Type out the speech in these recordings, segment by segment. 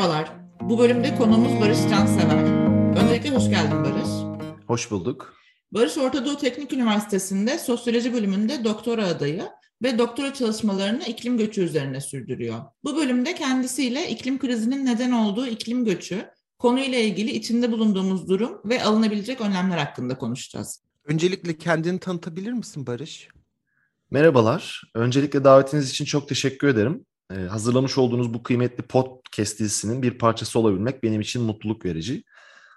Merhabalar. Bu bölümde konuğumuz Barış Cansever. Öncelikle hoş geldin Barış. Hoş bulduk. Barış Ortadoğu Teknik Üniversitesi'nde sosyoloji bölümünde doktora adayı ve doktora çalışmalarını iklim göçü üzerine sürdürüyor. Bu bölümde kendisiyle iklim krizinin neden olduğu iklim göçü, konuyla ilgili içinde bulunduğumuz durum ve alınabilecek önlemler hakkında konuşacağız. Öncelikle kendini tanıtabilir misin Barış? Merhabalar. Öncelikle davetiniz için çok teşekkür ederim. Ee, hazırlamış olduğunuz bu kıymetli podcast dizisinin bir parçası olabilmek benim için mutluluk verici.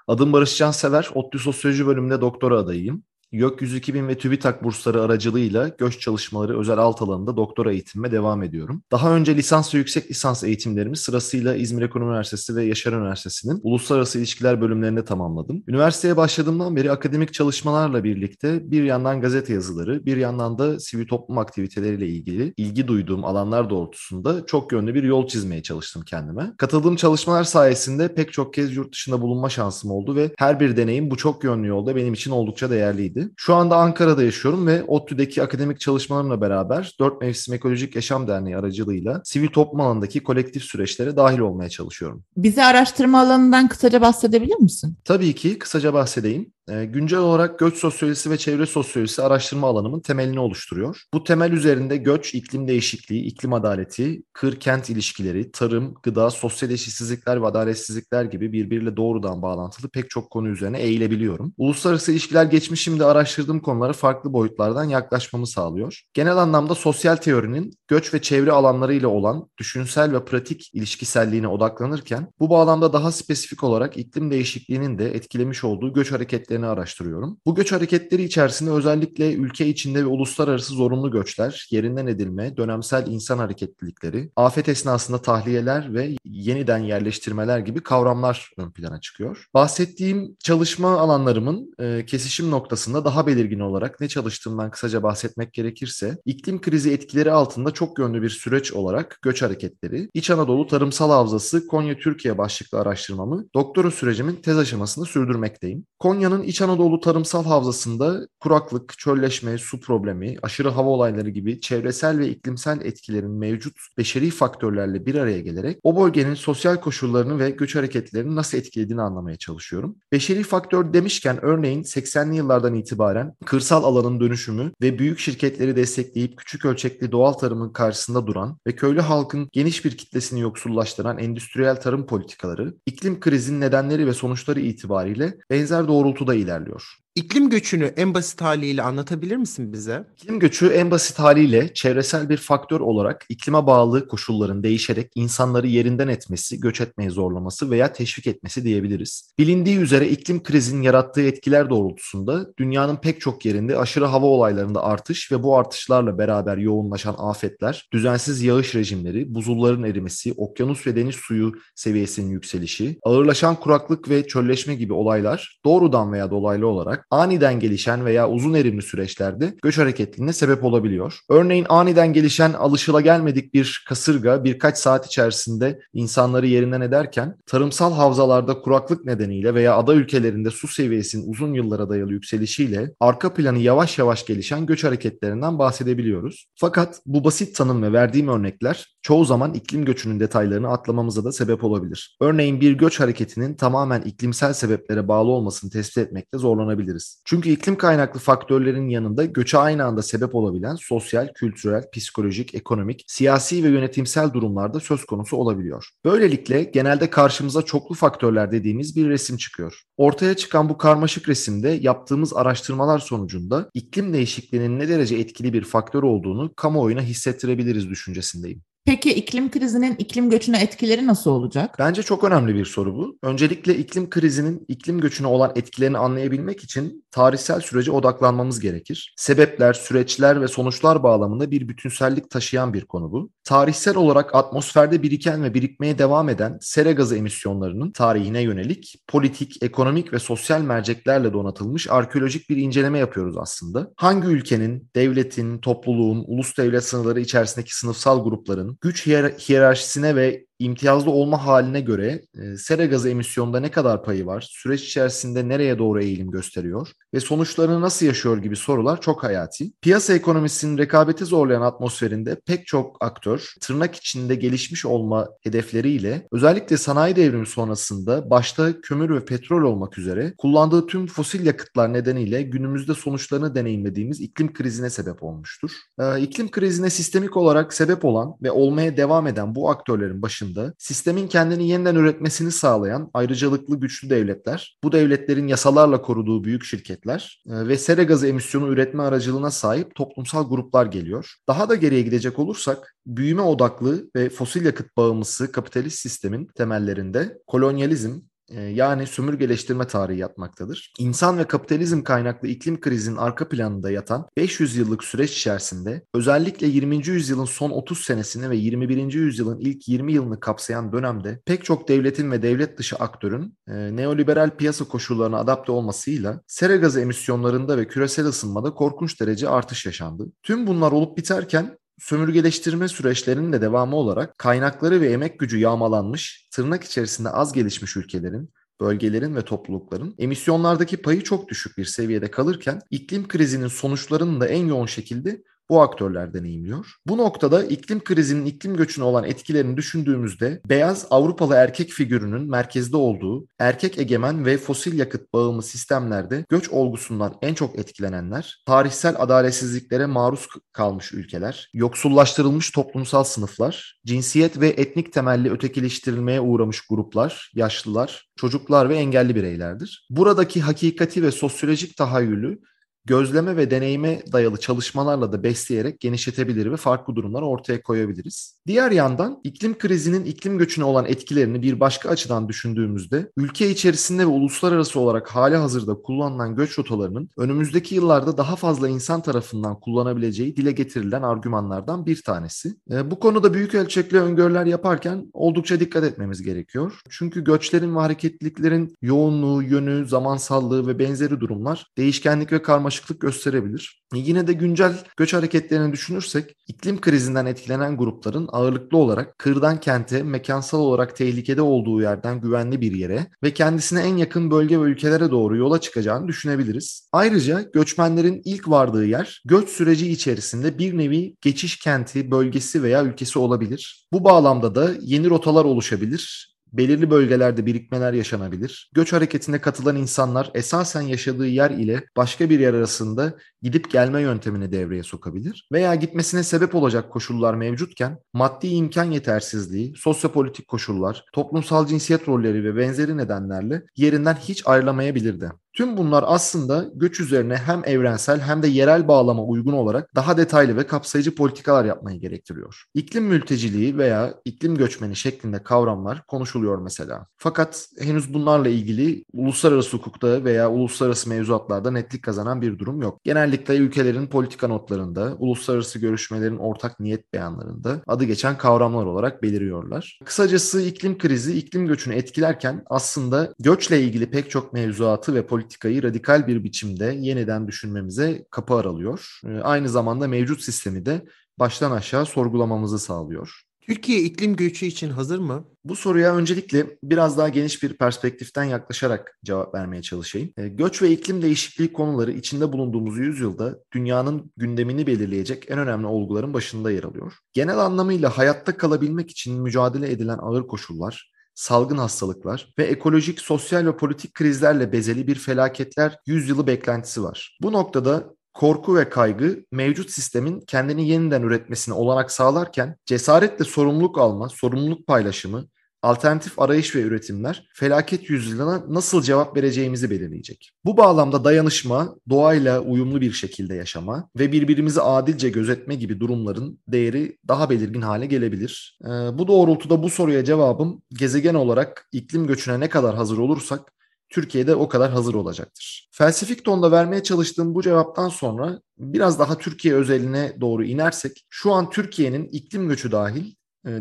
Adım Barış Cansever, ODTÜ Sosyoloji bölümünde doktora adayıyım. Gökyüzü 2000 ve TÜBİTAK bursları aracılığıyla göç çalışmaları özel alt alanında doktora eğitimime devam ediyorum. Daha önce lisans ve yüksek lisans eğitimlerimi sırasıyla İzmir Ekonomi Üniversitesi ve Yaşar Üniversitesi'nin uluslararası ilişkiler bölümlerinde tamamladım. Üniversiteye başladığımdan beri akademik çalışmalarla birlikte bir yandan gazete yazıları, bir yandan da sivil toplum aktiviteleriyle ilgili ilgi duyduğum alanlar doğrultusunda çok yönlü bir yol çizmeye çalıştım kendime. Katıldığım çalışmalar sayesinde pek çok kez yurt dışında bulunma şansım oldu ve her bir deneyim bu çok yönlü yolda benim için oldukça değerliydi. Şu anda Ankara'da yaşıyorum ve ODTÜ'deki akademik çalışmalarımla beraber Dört Mevsim Ekolojik Yaşam Derneği aracılığıyla sivil toplum alanındaki kolektif süreçlere dahil olmaya çalışıyorum. Bize araştırma alanından kısaca bahsedebilir misin? Tabii ki kısaca bahsedeyim. E, güncel olarak göç sosyolojisi ve çevre sosyolojisi araştırma alanımın temelini oluşturuyor. Bu temel üzerinde göç, iklim değişikliği, iklim adaleti, kır-kent ilişkileri, tarım, gıda, sosyal eşitsizlikler ve adaletsizlikler gibi birbiriyle doğrudan bağlantılı pek çok konu üzerine eğilebiliyorum. Uluslararası ilişkiler geçmişimde araştırdığım konuları farklı boyutlardan yaklaşmamı sağlıyor. Genel anlamda sosyal teorinin göç ve çevre alanları ile olan düşünsel ve pratik ilişkiselliğine odaklanırken bu bağlamda daha spesifik olarak iklim değişikliğinin de etkilemiş olduğu göç hareketlerini araştırıyorum. Bu göç hareketleri içerisinde özellikle ülke içinde ve uluslararası zorunlu göçler, yerinden edilme, dönemsel insan hareketlilikleri, afet esnasında tahliyeler ve yeniden yerleştirmeler gibi kavramlar ön plana çıkıyor. Bahsettiğim çalışma alanlarımın e, kesişim noktasında daha belirgin olarak ne çalıştığımdan kısaca bahsetmek gerekirse iklim krizi etkileri altında çok yönlü bir süreç olarak göç hareketleri, İç Anadolu Tarımsal Havzası Konya Türkiye başlıklı araştırmamı doktora sürecimin tez aşamasında sürdürmekteyim. Konya'nın İç Anadolu Tarımsal Havzası'nda kuraklık, çölleşme, su problemi, aşırı hava olayları gibi çevresel ve iklimsel etkilerin mevcut beşeri faktörlerle bir araya gelerek o bölgenin sosyal koşullarını ve göç hareketlerini nasıl etkilediğini anlamaya çalışıyorum. Beşeri faktör demişken örneğin 80'li yıllardan itibaren kırsal alanın dönüşümü ve büyük şirketleri destekleyip küçük ölçekli doğal tarımın karşısında duran ve köylü halkın geniş bir kitlesini yoksullaştıran endüstriyel tarım politikaları iklim krizinin nedenleri ve sonuçları itibariyle benzer doğrultuda ilerliyor. İklim göçünü en basit haliyle anlatabilir misin bize? İklim göçü en basit haliyle çevresel bir faktör olarak iklime bağlı koşulların değişerek insanları yerinden etmesi, göç etmeye zorlaması veya teşvik etmesi diyebiliriz. Bilindiği üzere iklim krizinin yarattığı etkiler doğrultusunda dünyanın pek çok yerinde aşırı hava olaylarında artış ve bu artışlarla beraber yoğunlaşan afetler, düzensiz yağış rejimleri, buzulların erimesi, okyanus ve deniz suyu seviyesinin yükselişi, ağırlaşan kuraklık ve çölleşme gibi olaylar doğrudan veya dolaylı olarak aniden gelişen veya uzun erimli süreçlerde göç hareketliliğine sebep olabiliyor. Örneğin aniden gelişen alışılagelmedik bir kasırga birkaç saat içerisinde insanları yerinden ederken tarımsal havzalarda kuraklık nedeniyle veya ada ülkelerinde su seviyesinin uzun yıllara dayalı yükselişiyle arka planı yavaş yavaş gelişen göç hareketlerinden bahsedebiliyoruz. Fakat bu basit tanım ve verdiğim örnekler çoğu zaman iklim göçünün detaylarını atlamamıza da sebep olabilir. Örneğin bir göç hareketinin tamamen iklimsel sebeplere bağlı olmasını tespit etmekte zorlanabilir diyebiliriz. Çünkü iklim kaynaklı faktörlerin yanında göçe aynı anda sebep olabilen sosyal, kültürel, psikolojik, ekonomik, siyasi ve yönetimsel durumlarda söz konusu olabiliyor. Böylelikle genelde karşımıza çoklu faktörler dediğimiz bir resim çıkıyor. Ortaya çıkan bu karmaşık resimde yaptığımız araştırmalar sonucunda iklim değişikliğinin ne derece etkili bir faktör olduğunu kamuoyuna hissettirebiliriz düşüncesindeyim. Peki iklim krizinin iklim göçüne etkileri nasıl olacak? Bence çok önemli bir soru bu. Öncelikle iklim krizinin iklim göçüne olan etkilerini anlayabilmek için tarihsel sürece odaklanmamız gerekir. Sebepler, süreçler ve sonuçlar bağlamında bir bütünsellik taşıyan bir konu bu. Tarihsel olarak atmosferde biriken ve birikmeye devam eden sera gazı emisyonlarının tarihine yönelik politik, ekonomik ve sosyal merceklerle donatılmış arkeolojik bir inceleme yapıyoruz aslında. Hangi ülkenin, devletin, topluluğun, ulus devlet sınırları içerisindeki sınıfsal grupların güç hiyerarşisine ve imtiyazlı olma haline göre e, sera gazı emisyonda ne kadar payı var, süreç içerisinde nereye doğru eğilim gösteriyor ve sonuçlarını nasıl yaşıyor gibi sorular çok hayati. Piyasa ekonomisinin rekabeti zorlayan atmosferinde pek çok aktör tırnak içinde gelişmiş olma hedefleriyle özellikle sanayi devrimi sonrasında başta kömür ve petrol olmak üzere kullandığı tüm fosil yakıtlar nedeniyle günümüzde sonuçlarını deneyimlediğimiz iklim krizine sebep olmuştur. Ee, iklim krizine sistemik olarak sebep olan ve olmaya devam eden bu aktörlerin başında sistemin kendini yeniden üretmesini sağlayan ayrıcalıklı güçlü devletler, bu devletlerin yasalarla koruduğu büyük şirketler e, ve sera gazı emisyonu üretme aracılığına sahip toplumsal gruplar geliyor. Daha da geriye gidecek olursak büyüme odaklı ve fosil yakıt bağımlısı kapitalist sistemin temellerinde kolonyalizm, yani sömürgeleştirme tarihi yatmaktadır. İnsan ve kapitalizm kaynaklı iklim krizinin arka planında yatan 500 yıllık süreç içerisinde özellikle 20. yüzyılın son 30 senesini ve 21. yüzyılın ilk 20 yılını kapsayan dönemde pek çok devletin ve devlet dışı aktörün e, neoliberal piyasa koşullarına adapte olmasıyla sera gazı emisyonlarında ve küresel ısınmada korkunç derece artış yaşandı. Tüm bunlar olup biterken sömürgeleştirme süreçlerinin de devamı olarak kaynakları ve emek gücü yağmalanmış, tırnak içerisinde az gelişmiş ülkelerin bölgelerin ve toplulukların emisyonlardaki payı çok düşük bir seviyede kalırken iklim krizinin sonuçlarını da en yoğun şekilde bu aktörler deneyimliyor. Bu noktada iklim krizinin iklim göçüne olan etkilerini düşündüğümüzde beyaz Avrupalı erkek figürünün merkezde olduğu erkek egemen ve fosil yakıt bağımlı sistemlerde göç olgusundan en çok etkilenenler, tarihsel adaletsizliklere maruz kalmış ülkeler, yoksullaştırılmış toplumsal sınıflar, cinsiyet ve etnik temelli ötekileştirilmeye uğramış gruplar, yaşlılar, çocuklar ve engelli bireylerdir. Buradaki hakikati ve sosyolojik tahayyülü gözleme ve deneyime dayalı çalışmalarla da besleyerek genişletebilir ve farklı durumları ortaya koyabiliriz. Diğer yandan iklim krizinin iklim göçüne olan etkilerini bir başka açıdan düşündüğümüzde ülke içerisinde ve uluslararası olarak hali hazırda kullanılan göç rotalarının önümüzdeki yıllarda daha fazla insan tarafından kullanabileceği dile getirilen argümanlardan bir tanesi. E, bu konuda büyük ölçekli öngörüler yaparken oldukça dikkat etmemiz gerekiyor. Çünkü göçlerin ve hareketliliklerin yoğunluğu, yönü, zamansallığı ve benzeri durumlar değişkenlik ve karmaşıklık karmaşıklık gösterebilir. Yine de güncel göç hareketlerini düşünürsek iklim krizinden etkilenen grupların ağırlıklı olarak kırdan kente mekansal olarak tehlikede olduğu yerden güvenli bir yere ve kendisine en yakın bölge ve ülkelere doğru yola çıkacağını düşünebiliriz. Ayrıca göçmenlerin ilk vardığı yer göç süreci içerisinde bir nevi geçiş kenti, bölgesi veya ülkesi olabilir. Bu bağlamda da yeni rotalar oluşabilir belirli bölgelerde birikmeler yaşanabilir. Göç hareketine katılan insanlar esasen yaşadığı yer ile başka bir yer arasında gidip gelme yöntemini devreye sokabilir. Veya gitmesine sebep olacak koşullar mevcutken maddi imkan yetersizliği, sosyopolitik koşullar, toplumsal cinsiyet rolleri ve benzeri nedenlerle yerinden hiç ayrılamayabilir de. Tüm bunlar aslında göç üzerine hem evrensel hem de yerel bağlama uygun olarak daha detaylı ve kapsayıcı politikalar yapmayı gerektiriyor. İklim mülteciliği veya iklim göçmeni şeklinde kavramlar konuşuluyor mesela. Fakat henüz bunlarla ilgili uluslararası hukukta veya uluslararası mevzuatlarda netlik kazanan bir durum yok. Genellikle ülkelerin politika notlarında, uluslararası görüşmelerin ortak niyet beyanlarında adı geçen kavramlar olarak beliriyorlar. Kısacası iklim krizi iklim göçünü etkilerken aslında göçle ilgili pek çok mevzuatı ve politika politikayı radikal bir biçimde yeniden düşünmemize kapı aralıyor. Ee, aynı zamanda mevcut sistemi de baştan aşağı sorgulamamızı sağlıyor. Türkiye iklim göçü için hazır mı? Bu soruya öncelikle biraz daha geniş bir perspektiften yaklaşarak cevap vermeye çalışayım. Ee, göç ve iklim değişikliği konuları içinde bulunduğumuz yüzyılda dünyanın gündemini belirleyecek en önemli olguların başında yer alıyor. Genel anlamıyla hayatta kalabilmek için mücadele edilen ağır koşullar, salgın hastalıklar ve ekolojik, sosyal ve politik krizlerle bezeli bir felaketler yüzyılı beklentisi var. Bu noktada korku ve kaygı mevcut sistemin kendini yeniden üretmesine olanak sağlarken cesaretle sorumluluk alma, sorumluluk paylaşımı alternatif arayış ve üretimler felaket yüzyılına nasıl cevap vereceğimizi belirleyecek. Bu bağlamda dayanışma, doğayla uyumlu bir şekilde yaşama ve birbirimizi adilce gözetme gibi durumların değeri daha belirgin hale gelebilir. Ee, bu doğrultuda bu soruya cevabım gezegen olarak iklim göçüne ne kadar hazır olursak Türkiye'de o kadar hazır olacaktır. Felsefik tonda vermeye çalıştığım bu cevaptan sonra biraz daha Türkiye özeline doğru inersek şu an Türkiye'nin iklim göçü dahil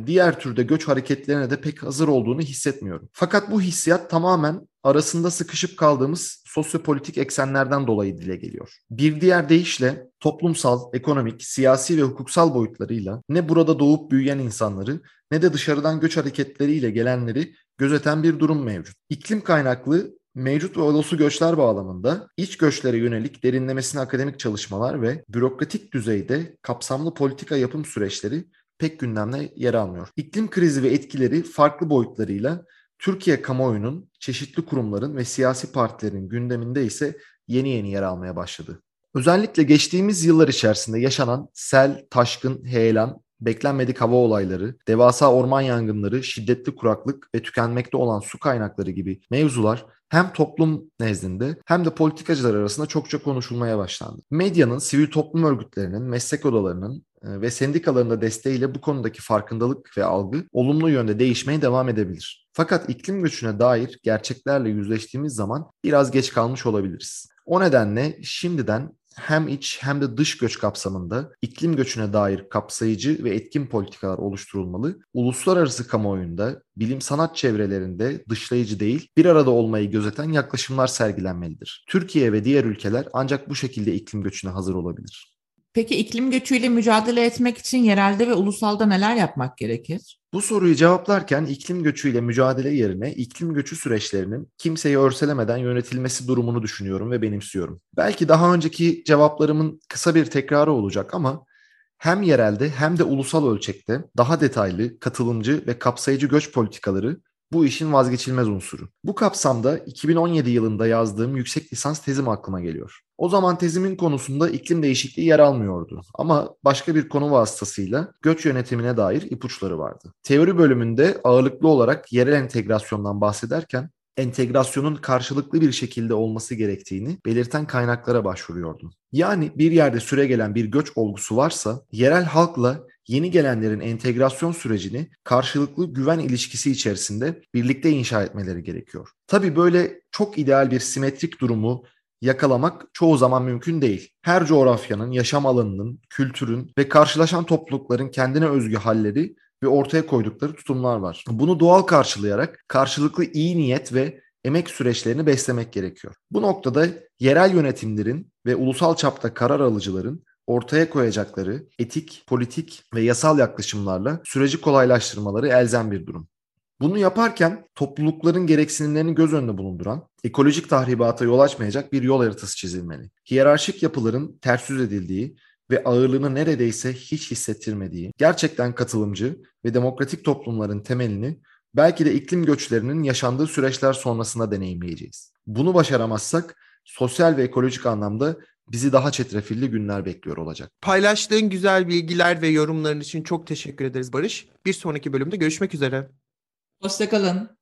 diğer türde göç hareketlerine de pek hazır olduğunu hissetmiyorum. Fakat bu hissiyat tamamen arasında sıkışıp kaldığımız sosyopolitik eksenlerden dolayı dile geliyor. Bir diğer deyişle toplumsal, ekonomik, siyasi ve hukuksal boyutlarıyla ne burada doğup büyüyen insanları ne de dışarıdan göç hareketleriyle gelenleri gözeten bir durum mevcut. İklim kaynaklı mevcut ve olası göçler bağlamında iç göçlere yönelik derinlemesine akademik çalışmalar ve bürokratik düzeyde kapsamlı politika yapım süreçleri pek gündemde yer almıyor. İklim krizi ve etkileri farklı boyutlarıyla Türkiye kamuoyunun, çeşitli kurumların ve siyasi partilerin gündeminde ise yeni yeni yer almaya başladı. Özellikle geçtiğimiz yıllar içerisinde yaşanan sel, taşkın, heyelan, beklenmedik hava olayları, devasa orman yangınları, şiddetli kuraklık ve tükenmekte olan su kaynakları gibi mevzular hem toplum nezdinde hem de politikacılar arasında çokça konuşulmaya başlandı. Medyanın, sivil toplum örgütlerinin, meslek odalarının ve sendikaların da desteğiyle bu konudaki farkındalık ve algı olumlu yönde değişmeye devam edebilir. Fakat iklim göçüne dair gerçeklerle yüzleştiğimiz zaman biraz geç kalmış olabiliriz. O nedenle şimdiden hem iç hem de dış göç kapsamında iklim göçüne dair kapsayıcı ve etkin politikalar oluşturulmalı. Uluslararası kamuoyunda, bilim sanat çevrelerinde dışlayıcı değil, bir arada olmayı gözeten yaklaşımlar sergilenmelidir. Türkiye ve diğer ülkeler ancak bu şekilde iklim göçüne hazır olabilir. Peki iklim göçüyle mücadele etmek için yerelde ve ulusalda neler yapmak gerekir? Bu soruyu cevaplarken iklim göçüyle mücadele yerine iklim göçü süreçlerinin kimseyi örselemeden yönetilmesi durumunu düşünüyorum ve benimsiyorum. Belki daha önceki cevaplarımın kısa bir tekrarı olacak ama hem yerelde hem de ulusal ölçekte daha detaylı, katılımcı ve kapsayıcı göç politikaları bu işin vazgeçilmez unsuru. Bu kapsamda 2017 yılında yazdığım yüksek lisans tezim aklıma geliyor. O zaman tezimin konusunda iklim değişikliği yer almıyordu ama başka bir konu vasıtasıyla göç yönetimine dair ipuçları vardı. Teori bölümünde ağırlıklı olarak yerel entegrasyondan bahsederken entegrasyonun karşılıklı bir şekilde olması gerektiğini belirten kaynaklara başvuruyordum. Yani bir yerde süre gelen bir göç olgusu varsa yerel halkla yeni gelenlerin entegrasyon sürecini karşılıklı güven ilişkisi içerisinde birlikte inşa etmeleri gerekiyor. Tabii böyle çok ideal bir simetrik durumu yakalamak çoğu zaman mümkün değil. Her coğrafyanın, yaşam alanının, kültürün ve karşılaşan toplulukların kendine özgü halleri ve ortaya koydukları tutumlar var. Bunu doğal karşılayarak karşılıklı iyi niyet ve emek süreçlerini beslemek gerekiyor. Bu noktada yerel yönetimlerin ve ulusal çapta karar alıcıların ortaya koyacakları etik, politik ve yasal yaklaşımlarla süreci kolaylaştırmaları elzem bir durum. Bunu yaparken toplulukların gereksinimlerini göz önünde bulunduran, ekolojik tahribata yol açmayacak bir yol haritası çizilmeli. Hiyerarşik yapıların ters yüz edildiği ve ağırlığını neredeyse hiç hissettirmediği, gerçekten katılımcı ve demokratik toplumların temelini belki de iklim göçlerinin yaşandığı süreçler sonrasında deneyimleyeceğiz. Bunu başaramazsak sosyal ve ekolojik anlamda bizi daha çetrefilli günler bekliyor olacak. Paylaştığın güzel bilgiler ve yorumların için çok teşekkür ederiz Barış. Bir sonraki bölümde görüşmek üzere. Hoşçakalın.